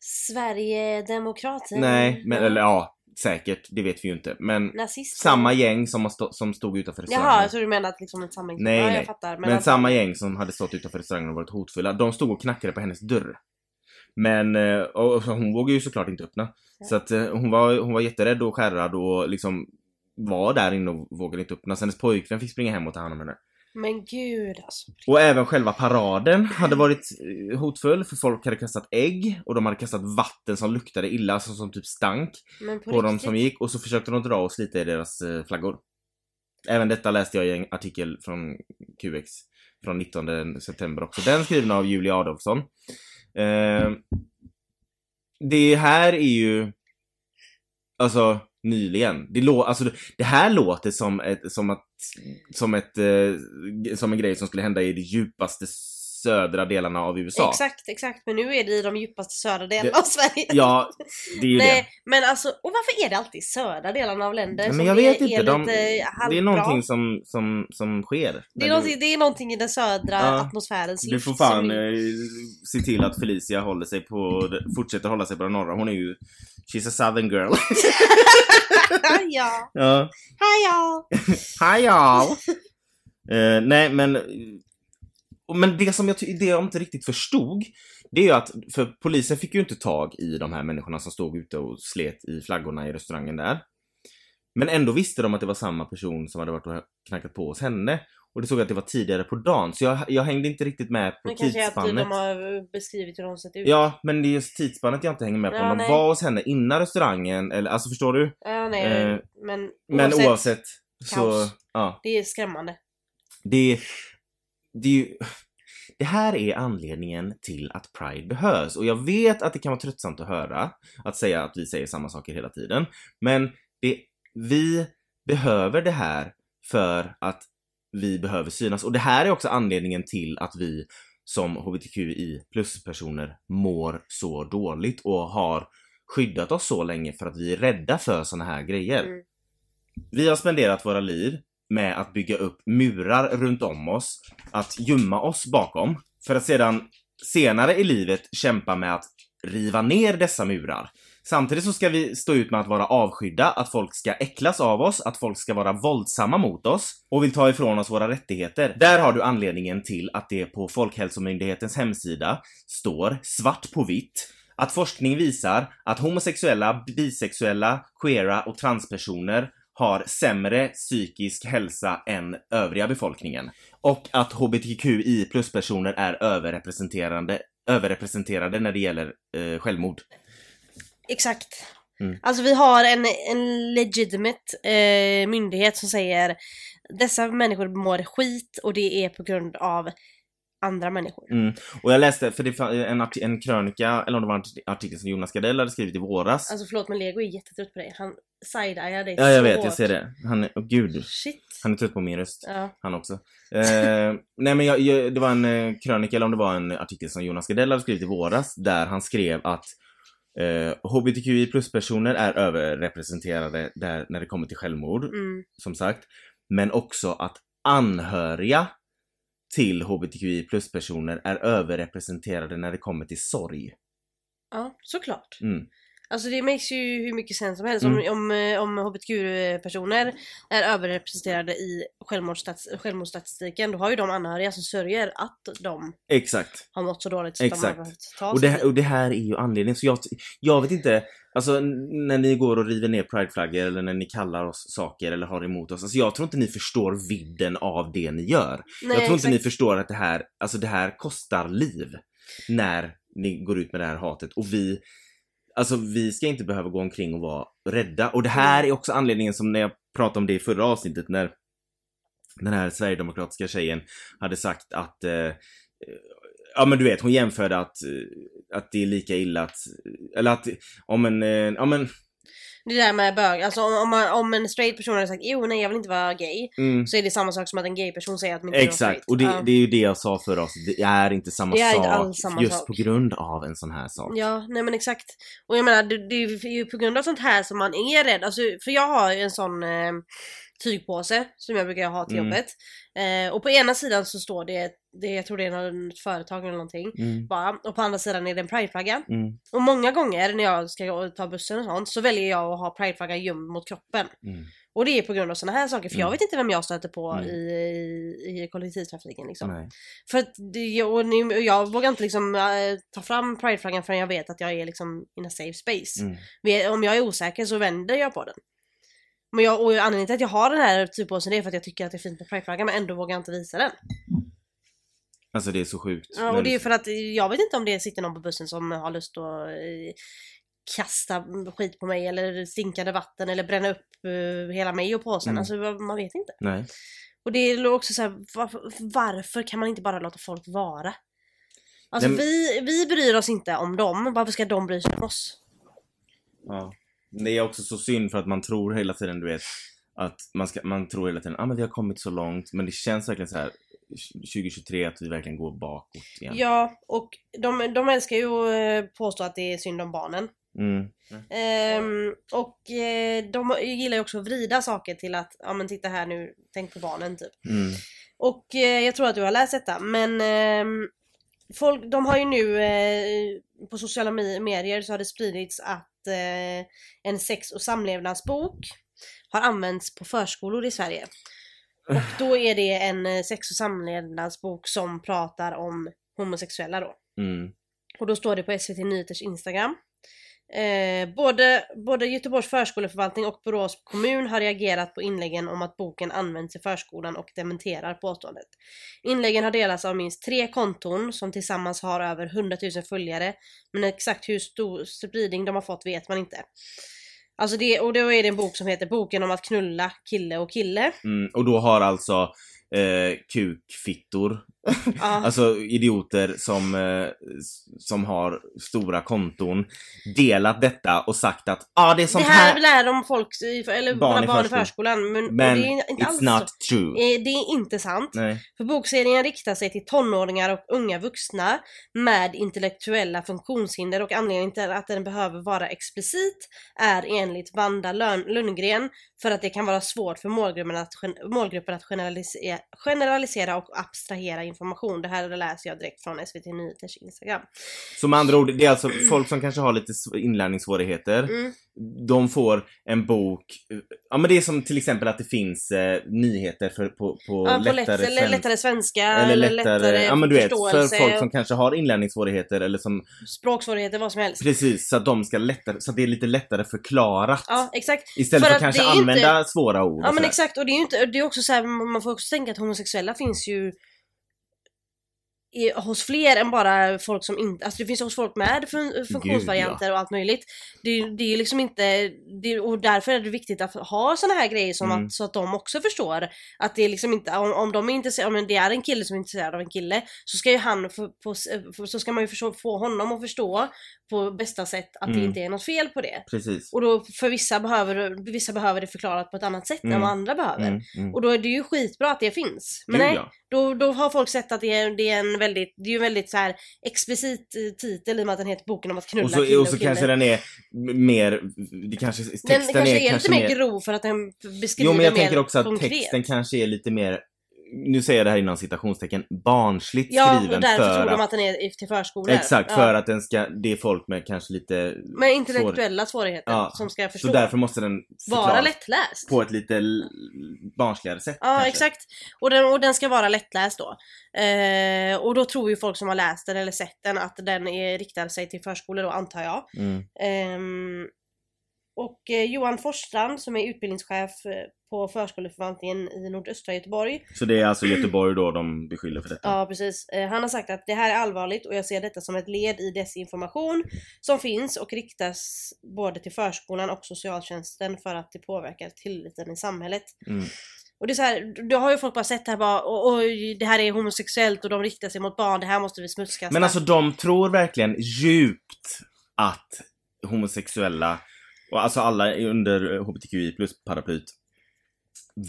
Sverigedemokrater. Nej, men eller ja, säkert. Det vet vi ju inte. Men Nazister. samma gäng som, har stå, som stod utanför Jaha, restaurangen. jag tror du menade att liksom ett samma Nej, ja, nej. jag fattar. Men, att- samma gäng som hade stått utanför restaurangen och varit hotfulla, de stod och knackade på hennes dörr. Men eh, och, och hon vågade ju såklart inte öppna. Ja. Så att eh, hon var, hon var jätterädd och skärrad och liksom var där inne och vågade inte öppna. Så hennes pojkvän fick springa hem och ta hand om henne. Men gud alltså. Och även själva paraden hade varit eh, hotfull för folk hade kastat ägg och de hade kastat vatten som luktade illa, alltså som typ stank Men på, på riktigt. som gick och så försökte de dra och slita i deras eh, flaggor. Även detta läste jag i en artikel från QX från 19 september också. Den skriven av Julia Adolfsson. Eh, det här är ju alltså nyligen. Det, lå- alltså, det- här låter som ett, som att, som ett, eh, som en grej som skulle hända i det djupaste södra delarna av USA. Exakt, exakt. Men nu är det i de djupaste södra delarna Det- av Sverige. Ja, det är ju Nej, det. men alltså, och varför är det alltid södra delarna av länder Nej, som men jag är, vet inte, är de- Det är någonting som, som, som sker. det, är någonting, det är någonting i den södra Ja. atmosfärens Du får fan som- eh, se till att Felicia håller sig på, fortsätter hålla sig på den norra. Hon är ju, she's a southern girl. ja, ja. ja. Hi y'all! Eh, nej men, men det som jag, det jag inte riktigt förstod, det är ju att, för polisen fick ju inte tag i de här människorna som stod ute och slet i flaggorna i restaurangen där. Men ändå visste de att det var samma person som hade varit och knackat på hos henne. Och det såg jag att det var tidigare på dagen, så jag, jag hängde inte riktigt med på Men kanske att tidsspannet. de har beskrivit hur de sett ut. Ja, men det är just tidsspannet jag inte hänger med på. Ja, Om de nej. var hos henne innan restaurangen, eller alltså förstår du? Ja, nej, Eh, men Men oavsett, oavsett, så, kaos. ja. Det är skrämmande. Det, det är ju... Det här är anledningen till att Pride behövs och jag vet att det kan vara tröttsamt att höra att säga att vi säger samma saker hela tiden. Men det, vi behöver det här för att vi behöver synas. Och det här är också anledningen till att vi som HBTQI plus-personer mår så dåligt och har skyddat oss så länge för att vi är rädda för såna här grejer. Mm. Vi har spenderat våra liv med att bygga upp murar runt om oss, att gömma oss bakom, för att sedan senare i livet kämpa med att riva ner dessa murar. Samtidigt så ska vi stå ut med att vara avskydda, att folk ska äcklas av oss, att folk ska vara våldsamma mot oss och vill ta ifrån oss våra rättigheter. Där har du anledningen till att det på Folkhälsomyndighetens hemsida står svart på vitt att forskning visar att homosexuella, bisexuella, queera och transpersoner har sämre psykisk hälsa än övriga befolkningen. Och att HBTQI plus-personer är överrepresenterade, överrepresenterade när det gäller eh, självmord. Exakt. Mm. Alltså vi har en, en legitimate eh, myndighet som säger dessa människor mår skit och det är på grund av andra människor. Mm. Och jag läste, för det var en, en krönika, eller om det var en artikel som Jonas Gardell hade skrivit i våras. Alltså förlåt men Lego är jättetrött på dig. Han side-eyear dig ja, jag vet, hårt. jag ser det. Han är, åh gud. Shit. Han är trött på min röst. Ja. Han också. Eh, nej men jag, jag, det var en eh, krönika, eller om det var en artikel som Jonas Gardell hade skrivit i våras, där han skrev att eh, HBTQI plus-personer är överrepresenterade där, när det kommer till självmord, Mm. som sagt. Men också att anhöriga till HBTQI plus-personer är överrepresenterade när det kommer till sorg. Ja, såklart. Mm. Alltså det makes ju hur mycket sen som helst. Mm. Om, om, eh, om HBTQ-personer är överrepresenterade i självmordsstatistiken, då har ju de anhöriga som sörjer att de Exakt. har mått så dåligt så att de Exakt. har behövt ta Och det, dit. och det här är ju anledningen, så jag, jag vet inte, alltså när ni går och river ner prideflaggor eller när ni kallar oss saker eller har emot oss, alltså jag tror inte ni förstår vidden av det ni gör. Nej, jag tror inte ni exakt. förstår att det här, alltså det här kostar liv. När ni går ut med det här hatet och vi, alltså vi ska inte behöva gå omkring och vara rädda. Och det här är också anledningen som när jag pratade om det i förra avsnittet när den här sverigedemokratiska tjejen hade sagt att eh, eh Ja men du vet, hon jämförde att, eh, att det är lika illa att, eller att om en, eh, ja men, det där med bög, alltså om, om, man, om en straight person hade sagt jo nej jag vill inte vara gay, mm, så är det samma sak som att en gay person säger att man inte exakt. Och det, Ja. det är ju det jag sa förra avsnittet, det är inte samma Det är sak inte samma just sak. på grund av en sån här sak. Ja, nej men exakt. Och jag menar, det, det är ju på grund av sånt här som man är rädd. Alltså, för jag har ju en sån eh, tygpåse som jag brukar ha till Mm. jobbet. Eh, och på ena sidan så står det, det jag tror det är något företag eller någonting. Mm, Bara, och på andra sidan är det en prideflagga. mm, Och många gånger när jag ska och ta bussen och sånt så väljer jag att ha prideflaggan gömd mot kroppen. mm. Och det är på grund av såna här saker, för jag Mm. vet inte vem jag stöter på Mm. i, i, i kollektivtrafiken liksom. Nej. För att det, och nu, jag vågar inte liksom äh, ta fram prideflaggan förrän jag vet att jag är liksom in a safe space. Om jag är osäker så vänder jag på den. Men jag, och anledningen till att jag har den här typpåsen det är för att jag tycker att det är fint med prideflaggan men ändå vågar jag inte visa den. Alltså det är så sjukt. Ja, och det är för att jag vet inte om det sitter någon på bussen som har lust att eh, kasta skit på mig eller stinkande vatten eller bränna upp eh, hela mig och påsen. Mm. Alltså man vet inte. Nej. Och det är också så här, varför, varför kan man inte bara låta folk vara? Alltså Nej, men- vi, vi bryr oss inte om dem, varför ska de bry sig om oss? Ja. Det är också så synd för att man tror hela tiden, du vet, att man, ska, man tror hela tiden, ah, men vi har kommit så långt, men det känns verkligen så här 2023 att vi verkligen går bakåt igen. Ja, och de, de älskar ju att eh, påstå att det är synd om barnen. Mm. Ehm, och eh, de gillar ju också att vrida saker till att, ja men titta här nu, tänk på barnen typ. Mm. Och eh, jag tror att du har läst detta, men ehm, folk, de har ju nu eh, på sociala me- medier så har det spridits att eh, en sex och samlevnadsbok har använts på förskolor i Sverige. Och då är det en eh, sex och samlevnadsbok som pratar om homosexuella då. Mm. Och då står det på SVT Nyheters Instagram. Eh, både, både Göteborgs förskoleförvaltning och Borås kommun har reagerat på inläggen om att boken används i förskolan och dementerar påståendet. Inläggen har delats av minst tre konton som tillsammans har över 100 000 följare, men exakt hur stor spridning de har fått vet man inte. Alltså det, och då är det en bok som heter Boken om att knulla kille och kille. Mm. Och då har alltså eh, kukfittor Ja. Alltså idioter som, eh, som har stora konton delat detta och sagt att ah, det är det sånt här, här, lär de folk, i- eller Barn barn, i barn i förskolan. Men, men det är inte alls not true. Eh, Det är inte sant. Nej. För bokserien riktar sig till tonåringar och unga vuxna med intellektuella funktionshinder och anledningen till att den behöver vara explicit är enligt Vanda Lön- Lundgren för att det kan vara svårt för målgruppen att, målgruppen att generalisera, generalisera och abstrahera information. Det här läser jag direkt från SVT Nyheters Instagram. Så med andra ord, det är alltså folk som kanske har lite sv- inlärningssvårigheter. Mm. De får en bok, ja men det är som till exempel att det finns eh, nyheter för, på, på Ja, på lättare, lätt, eller svenska. lättare svenska, Eller lättare, ja men du vet, för folk som kanske har inlärningssvårigheter eller som, språksvårigheter, vad som helst. precis, så att de ska lättare, så att det är lite lättare förklarat. Ja, exakt. Istället för för, att kanske är inte- använda svåra ord Ja men sådär. exakt, och det är ju inte, det är också så här, man får också tänka att homosexuella finns ju i, hos fler än bara folk som inte, alltså det finns hos folk med fun, funktionsvarianter och allt möjligt. Det, det är ju liksom inte, det, och därför är det viktigt att ha såna här grejer som Mm. att, så att de också förstår att det är liksom inte, om, om de är intresserade, om det är en kille som är intresserad av en kille, så ska ju han få, få, så ska man ju förstå, få honom att förstå på bästa sätt att det Mm. inte är något fel på det. Precis. Och då för vissa behöver, vissa behöver det förklarat på ett annat sätt än Mm. vad andra behöver. Mm, mm. Och då är det ju skitbra att det finns. Men Gud, nej, ja. då, då har folk sett att det är, det är en väldigt, det är en väldigt så här explicit eh, titel i och med att den heter Boken om att knulla Och så, kille och så kille. kanske den är mer, det kanske, texten den kanske är, är lite mer grov för att den beskriver Jo men jag mer tänker också att konkret. texten kanske är lite mer, nu säger jag det här inom citationstecken, barnsligt Ja, och skriven därför för tror att, de att den är till förskolor. Exakt, ja. för att den ska, det är folk med kanske lite, Med intellektuella svårigheter Ja, som ska förstå. så därför måste den Vara lättläst. på ett lite barnsligare sätt Ja kanske. exakt. Och den, och den ska vara lättläst då. Eh, och då tror ju folk som har läst den eller sett den att den är, riktar sig till förskolor då antar jag. Mm. Ehm, och eh, Johan Forsstrand som är utbildningschef eh, på förskoleförvaltningen i nordöstra Göteborg. Så det är alltså Göteborg då de beskyller för detta? Ja precis. Eh, han har sagt att det här är allvarligt och jag ser detta som ett led i desinformation som finns och riktas både till förskolan och socialtjänsten för att det påverkar tilliten i samhället. Mm. Och det är så här, då har ju folk bara sett det här bara, och det här är homosexuellt och de riktar sig mot barn, det här måste vi smutskasta. Men alltså de tror verkligen djupt att homosexuella, och alltså alla under HBTQI plus paraplyt,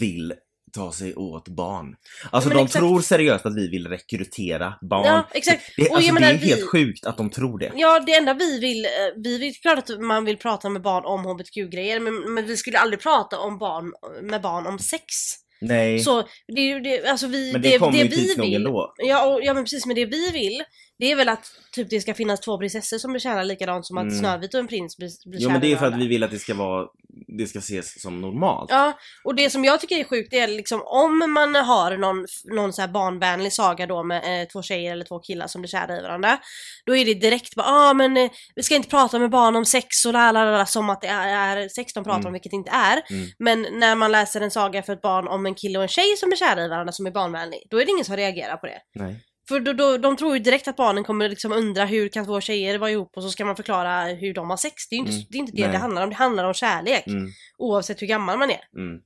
vill ta sig åt barn. Alltså men de exakt. tror seriöst att vi vill rekrytera barn. Ja exakt. Det, alltså, det menar, är helt vi- sjukt att de tror det. Ja det enda vi vill, eh, vi vill klart att man vill prata med barn om HBTQ-grejer men, men vi skulle aldrig prata om barn, med barn om sex. Nej, Så det ju det, alltså vi, men det, kommer ju vi tids nog vill, ändå. Ja, och, ja men precis, men det vi vill det är väl att typ det ska finnas två prinsessor som blir kära likadant som att Mm. Snövit och en prins blir, blir Jo men det är för att vi vill att det ska vara, det ska ses som normalt. Ja, och det som jag tycker är sjukt är liksom om man har någon, någon så här barnvänlig saga då med eh, två tjejer eller två killar som blir kära i varandra. Då är det direkt bara ah men eh, vi ska inte prata med barn om sex och la la la, la som att det är, är sex de pratar Mm. om vilket det inte är. Mm. Men när man läser en saga för ett barn om en kille och en tjej som blir kära i varandra som är barnvänlig, då är det ingen som reagerar på det. Nej. För då, då, de tror ju direkt att barnen kommer liksom undra hur kan två tjejer vara ihop och så ska man förklara hur de har sex. Det är ju inte, Mm. det, är inte det Nej. det handlar om, det handlar om kärlek. Mm, Oavsett hur gammal man är. mm.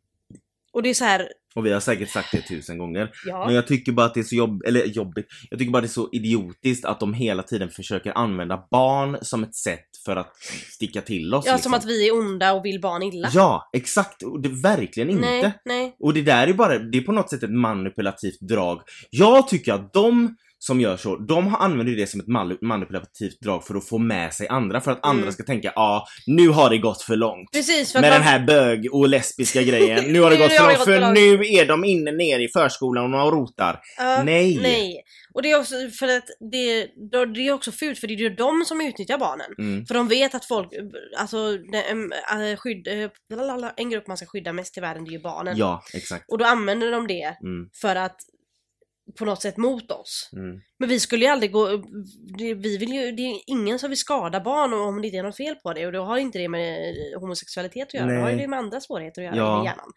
Och det är så här, Och vi har säkert sagt det tusen gånger. ja. Men jag tycker bara att det är så jobb eller jobbigt. Jag tycker bara det är så idiotiskt att de hela tiden försöker använda barn som ett sätt för att sticka till oss. Ja, liksom. som att vi är onda och vill barn illa. Ja, exakt. Och det verkligen inte. Nej, nej. Och det där är bara, det är på något sätt ett manipulativt drag. Jag tycker att de som gör så, de har- använder det som ett manipulativt drag för att få med sig andra, för att andra Mm. ska tänka ja, ah, nu har det gått för långt. Precis, för Med man, den här bög och lesbiska grejen. Nu har det gått för långt, för nu är de inne ner i förskolan och rotar. Ja, Nej! nej. Och det är också för att det, det är också fult för det är ju de som utnyttjar barnen. Mm. För de vet att folk, alltså äh, skydd, lalala, en grupp man ska skydda mest i världen det är ju barnen. Ja, exakt. Och då använder de det Mm, för att på något sätt mot oss. mm. Men vi skulle ju aldrig gå, vi vill ju, det är ingen som vill skada barn om det inte är något fel på det och då har inte det med homosexualitet att göra, det har ju Nej. det med andra svårigheter att göra Ja. i hjärnan.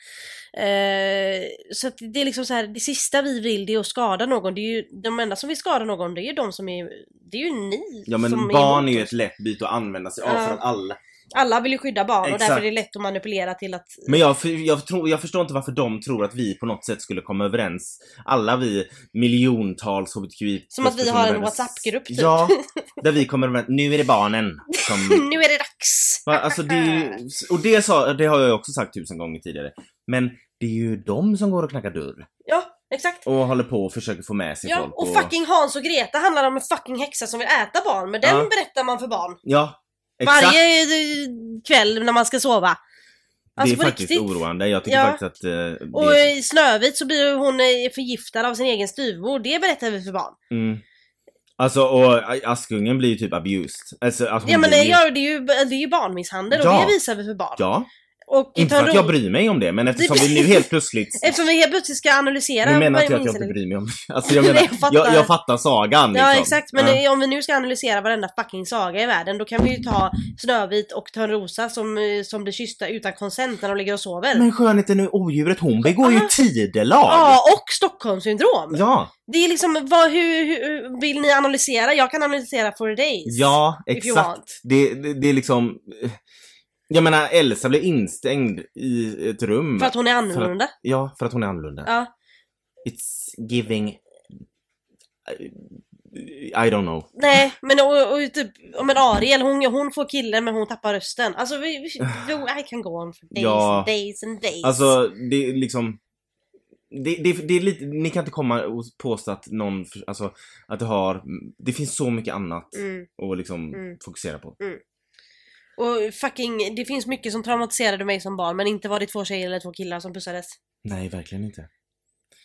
Eh, så att det är liksom så här, det sista vi vill det är att skada någon, det är ju, de enda som vill skada någon det är ju de som är, det är ju ni Ja men barn är ju ett lätt byte att använda sig av Ja. för alla Alla vill ju skydda barn och Exakt. därför är det lätt att manipulera till att... Men jag, jag, tror, jag förstår inte varför de tror att vi på något sätt skulle komma överens. Alla vi miljontals hbtqi Som att vi har en WhatsApp-grupp, typ. Ja, där vi kommer överens. Nu är det barnen som... nu är det dags! Alltså det och det, sa, det har jag också sagt tusen gånger tidigare. Men det är ju de som går och knackar dörr. Ja, exakt. Och håller på och försöker få med sig Ja, folk. och fucking Hans och Greta handlar om en fucking häxa som vill äta barn, men den Ja. berättar man för barn. Ja, exakt. Varje eh, kväll när man ska sova. Alltså det är faktiskt riktigt. oroande. Jag tycker Ja. faktiskt att... eh, Och det, i Snövit så blir hon eh, förgiftad av sin egen styvmor, det berättar vi för barn. mm. Alltså, och Askungen blir ju typ abused. Alltså, hon Ja men det, ju- ja, det, är ju, det är ju barnmisshandel Ja. och det visar vi för barn. Ja, Och inte för att jag bryr mig om det, men eftersom vi nu helt plötsligt... Eftersom vi helt plötsligt ska analysera Nu menar inte jag att jag inte bryr mig om Alltså jag menar, jag fattar. jag, jag fattar sagan Ja liksom. exakt, men Ja. om vi nu ska analysera varenda fucking saga i världen då kan vi ju ta Snövit och Törnrosa som, eh, som blir kyssta utan konsent när de ligger och sover. Men skönheten och odjuret, hon begår ju Ah. tidelag! Ja, och Stockholmssyndrom! Ja, Det är liksom, vad, hur, hur vill ni analysera? Jag kan analysera for days. ja exakt. Det, det, det är liksom... Jag menar, Elsa blir instängd i ett rum. För att hon är annorlunda. Ja, för att hon är annorlunda. Ja. It's giving... I don't know. Nej, men och, och typ, men Ariel hon, hon får killen men hon tappar rösten. Alltså vi, vi, I can go on for days Ja. and days and days. Alltså, det är liksom... Det, det, det är lite, ni kan inte komma och påstå att någon, för- alltså, att det har, det finns så mycket annat Mm. att liksom Mm. fokusera på. Och fucking, det finns mycket som traumatiserade mig som barn men inte var det två tjejer eller två killar som pussades. Nej, verkligen inte.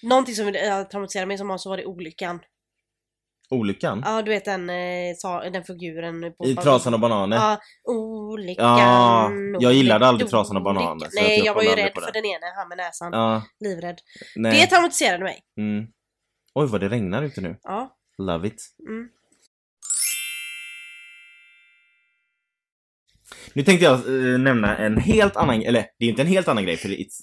Någonting som äh, traumatiserade mig som barn så var det olyckan. Olyckan? Ja du vet den, eh, sa, den figuren på I Trasan och bananer? Ja, olyckan. Ja, jag gillade aldrig olyckan. Trasan och bananer, så Nej jag jag var ju kollade aldrig rädd på för den. den ene, han med näsan. Ja, Livrädd. nej. Det traumatiserade mig. Mm. Oj, vad det regnar ute nu. Ja. Love it. Mm. Nu tänkte jag eh, nämna en helt annan, eller det är inte en helt annan grej för it's,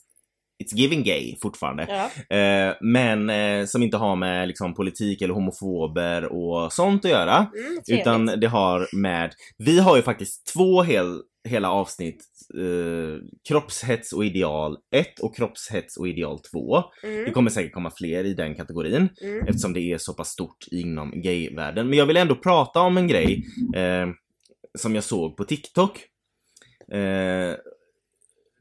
it's giving gay fortfarande. Ja. Eh, men eh, som inte har med liksom, politik eller homofober och sånt att göra. Mm. Utan det har med, vi har ju faktiskt två hel, hela avsnitt, eh, kroppshets och ideal 1 och kroppshets och ideal 2. Det Mm. kommer säkert komma fler i den kategorin Mm. eftersom det är så pass stort inom gayvärlden. Men jag vill ändå prata om en grej eh, som jag såg på TikTok. Eh,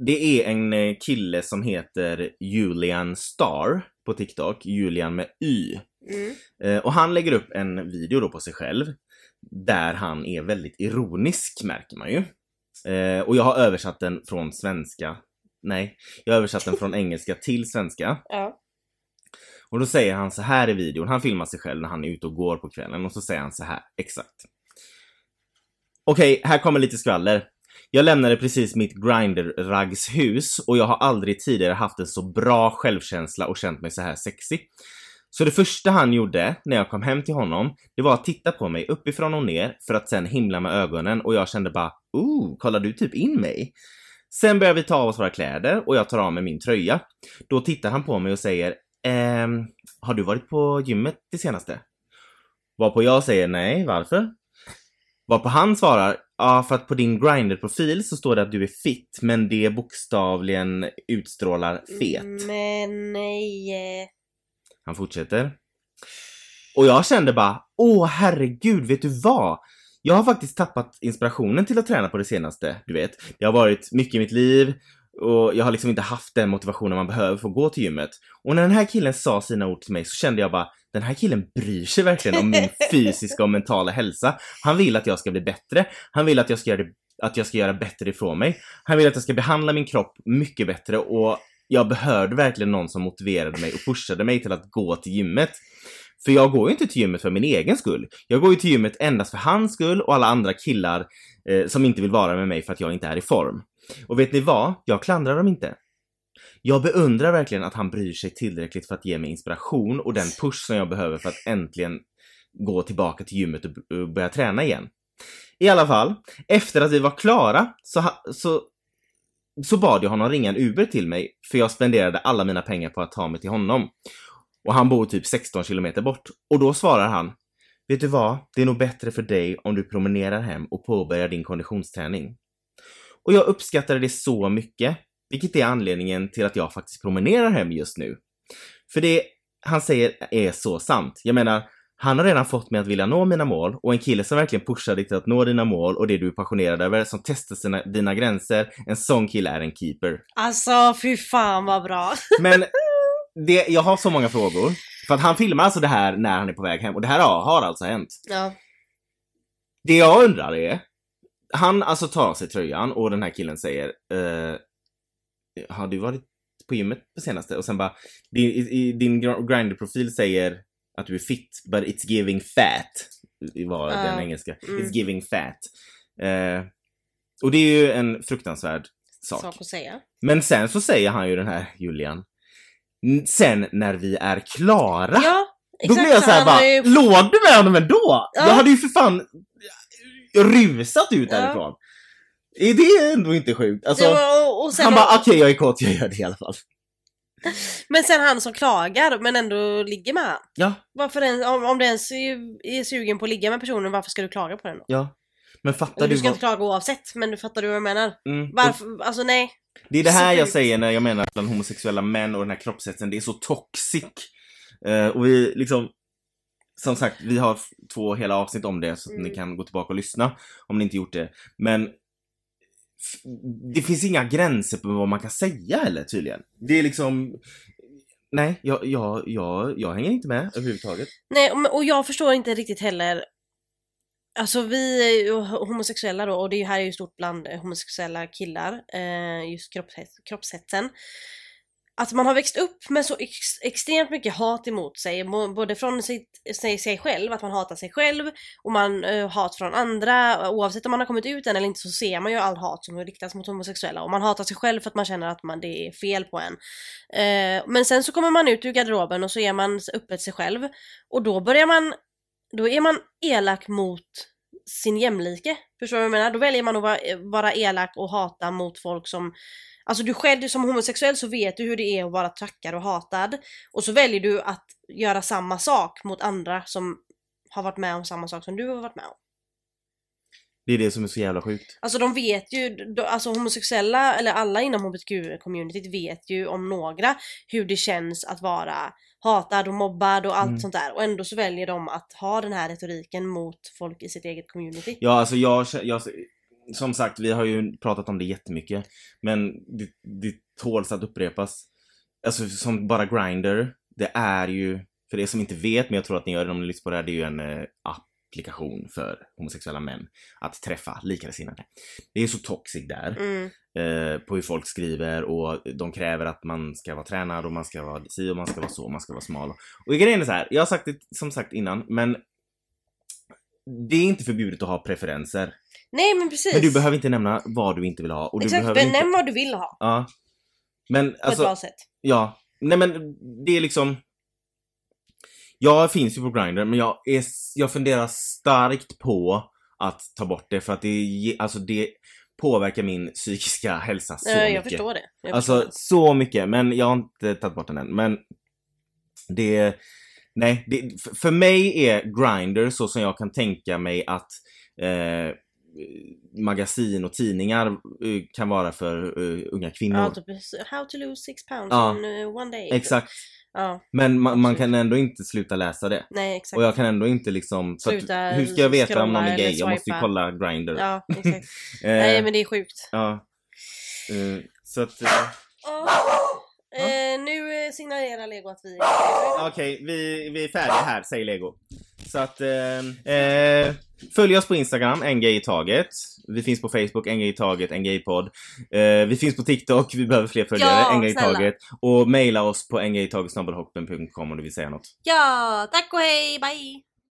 det är en eh, kille som heter Julian Star på TikTok, Julian med Y. Mm. Eh, och han lägger upp en video då på sig själv där han är väldigt ironisk märker man ju. Eh, och jag har översatt den från svenska. Nej, jag har översatt den från engelska till svenska. Ja. Och då säger han så här i videon, han filmar sig själv när han är ute och går på kvällen och så säger han så här, exakt. Okej, här kommer lite skvaller. Jag lämnade precis mitt Grindr-raggshus och jag har aldrig tidigare haft en så bra självkänsla och känt mig så här sexy. Så det första han gjorde när jag kom hem till honom, det var att titta på mig uppifrån och ner för att sen himla med ögonen och jag kände bara Ooh, kollar du typ in mig? Sen börjar vi ta av oss våra kläder och jag tar av mig min tröja. Då tittar han på mig och säger Ehm, har du varit på gymmet det senaste? Varpå jag säger nej, varför? Varpå han svarar, ja för att på din Grindr-profil så står det att du är fit, men det bokstavligen utstrålar fet. Men nej. Han fortsätter. Och jag kände bara, åh herregud, vet du vad? Jag har faktiskt tappat inspirationen till att träna på det senaste, du vet. Det har varit mycket i mitt liv och jag har liksom inte haft den motivationen man behöver för att gå till gymmet. Och när den här killen sa sina ord till mig så kände jag bara, den här killen bryr sig verkligen om min fysiska och mentala hälsa. Han vill att jag ska bli bättre. Han vill att jag ska göra, det, att jag ska göra bättre ifrån mig. Han vill att jag ska behandla min kropp mycket bättre och jag behövde verkligen någon som motiverade mig och pushade mig till att gå till gymmet. För jag går ju inte till gymmet för min egen skull. Jag går ju till gymmet endast för hans skull och alla andra killar eh, som inte vill vara med mig för att jag inte är i form. Och vet ni vad? Jag klandrar dem inte. Jag beundrar verkligen att han bryr sig tillräckligt för att ge mig inspiration och den push som jag behöver för att äntligen gå tillbaka till gymmet och börja träna igen. I alla fall, efter att vi var klara så, så, så bad jag honom ringa en Uber till mig för jag spenderade alla mina pengar på att ta mig till honom. Och han bor typ 16 kilometer bort. Och då svarar han Vet du vad? Det är nog bättre för dig om du promenerar hem och påbörjar din konditionsträning. Och jag uppskattade det så mycket. Vilket är anledningen till att jag faktiskt promenerar hem just nu. För det han säger är så sant. Jag menar, han har redan fått mig att vilja nå mina mål och en kille som verkligen pushar dig till att nå dina mål och det du är passionerad över, som testar sina, dina gränser, en sån kille är en keeper. Alltså fy fan vad bra. Men det, jag har så många frågor. För att han filmar alltså det här när han är på väg hem och det här har, har alltså hänt. Ja. Det jag undrar är, han alltså tar av sig tröjan och den här killen säger eh, Har du varit på gymmet på senaste? Och sen bara, din, i, din Grindr-profil säger att du är fit, but it's giving fat. Var Ja. den engelska. Mm. It's giving fat. Eh, och det är ju en fruktansvärd sak. Sak att säga. Men sen så säger han ju den här Julian, "N- sen när vi är klara. Ja, Då blir jag såhär bara, ju- låg du med honom ändå? Ja. Jag hade ju för fan rusat ut Ja. därifrån. Är det ändå inte sjukt? Alltså, sen, han bara, okej jag är kåt, jag gör det i alla fall. Men sen han som klagar men ändå ligger med han. Ja, Varför ens, om, om du ens är, är sugen på att ligga med personen, varför ska du klaga på den då? ja. Men fattar du du ska vad... inte klaga oavsett, men du fattar du vad jag menar? Mm. Och Varför? Alltså nej. Det är det här jag säger när jag menar att bland homosexuella män och den här kroppshetsen, det är så toxic. Eh, och vi liksom, som sagt, vi har två hela avsnitt om det så att Mm. ni kan gå tillbaka och lyssna om ni inte gjort det. Men det finns inga gränser på vad man kan säga heller tydligen. Det är liksom, nej, jag, jag, jag, jag hänger inte med överhuvudtaget. Nej, och- och jag förstår inte riktigt heller Alltså vi är ju homosexuella då och det här är ju stort bland eh, homosexuella killar, eh, just kroppshets, kroppshetsen. Att man har växt upp med så ex, extremt mycket hat emot sig, både från sig, sig, sig själv, att man hatar sig själv och man uh, hat från andra. Oavsett om man har kommit ut än eller inte så ser man ju all hat som riktas mot homosexuella och man hatar sig själv för att man känner att man, det är fel på en. Uh, men sen så kommer man ut ur garderoben och så är man öppet sig själv och då börjar man då är man elak mot sin jämlike. Förstår du vad jag menar? Då väljer man att vara, vara elak och hata mot folk som Alltså du själv som homosexuell så vet du hur det är att vara trackad och hatad. Och så väljer du att göra samma sak mot andra som har varit med om samma sak som du har varit med om. Det är det som är så jävla sjukt. Alltså de vet ju, alltså homosexuella, eller alla inom hbtq-communityt vet ju om några hur det känns att vara hatad och mobbad och allt Mm. sånt där. Och ändå så väljer de att ha den här retoriken mot folk i sitt eget community. Ja, alltså jag, jag som sagt, vi har ju pratat om det jättemycket. Men det, det tåls att upprepas. Alltså som bara Grindr, det är ju, för er som inte vet, men jag tror att ni gör det om ni lyssnar på det här, det är ju en eh, applikation för homosexuella män att träffa likasinnade. Det är så toxic där, Mm. eh, på hur folk skriver och de kräver att man ska vara tränad och man ska vara si och man ska vara så, man ska vara smal. Och grejen är så här, jag har sagt det som sagt innan, men det är inte förbjudet att ha preferenser. Nej men precis. Men du behöver inte nämna vad du inte vill ha. Och du Exakt, behöver benämn inte... vad du vill ha Ja. Men på ett alltså, bra sätt. ja. Nej men det är liksom... Jag finns ju på Grindr men jag, är, jag funderar starkt på att ta bort det för att det, alltså det påverkar min psykiska hälsa så jag mycket. förstår det. Jag Alltså förstår det. så mycket, men jag har inte tagit bort den än. Men det, nej, det, för mig är Grindr så som jag kan tänka mig att eh, magasin och tidningar eh, kan vara för eh, unga kvinnor. Ja, typ, how to lose six pounds Ja. in uh, one day. Exakt. Ja, Men man, man kan ändå inte sluta läsa det. nej exakt. Och jag kan ändå inte liksom... Sluta att, hur ska jag veta om någon är gay? Jag måste ju kolla Grindr. Ja, exakt. Eh, Nej men det är sjukt. Ja. Eh, så att... eh, Eh, nu signalerar Lego att vi Okej, vi, vi är färdiga här, säger Lego. Så att, eh, eh, följ oss på Instagram, en gay i taget. Vi finns på Facebook, en gay i taget, en gaypodd. Eh, vi finns på TikTok, vi behöver fler följare, Ja, en gay i snälla. taget. Och mejla oss på engayitaget.com om du vill säga något. Ja, tack och hej, bye!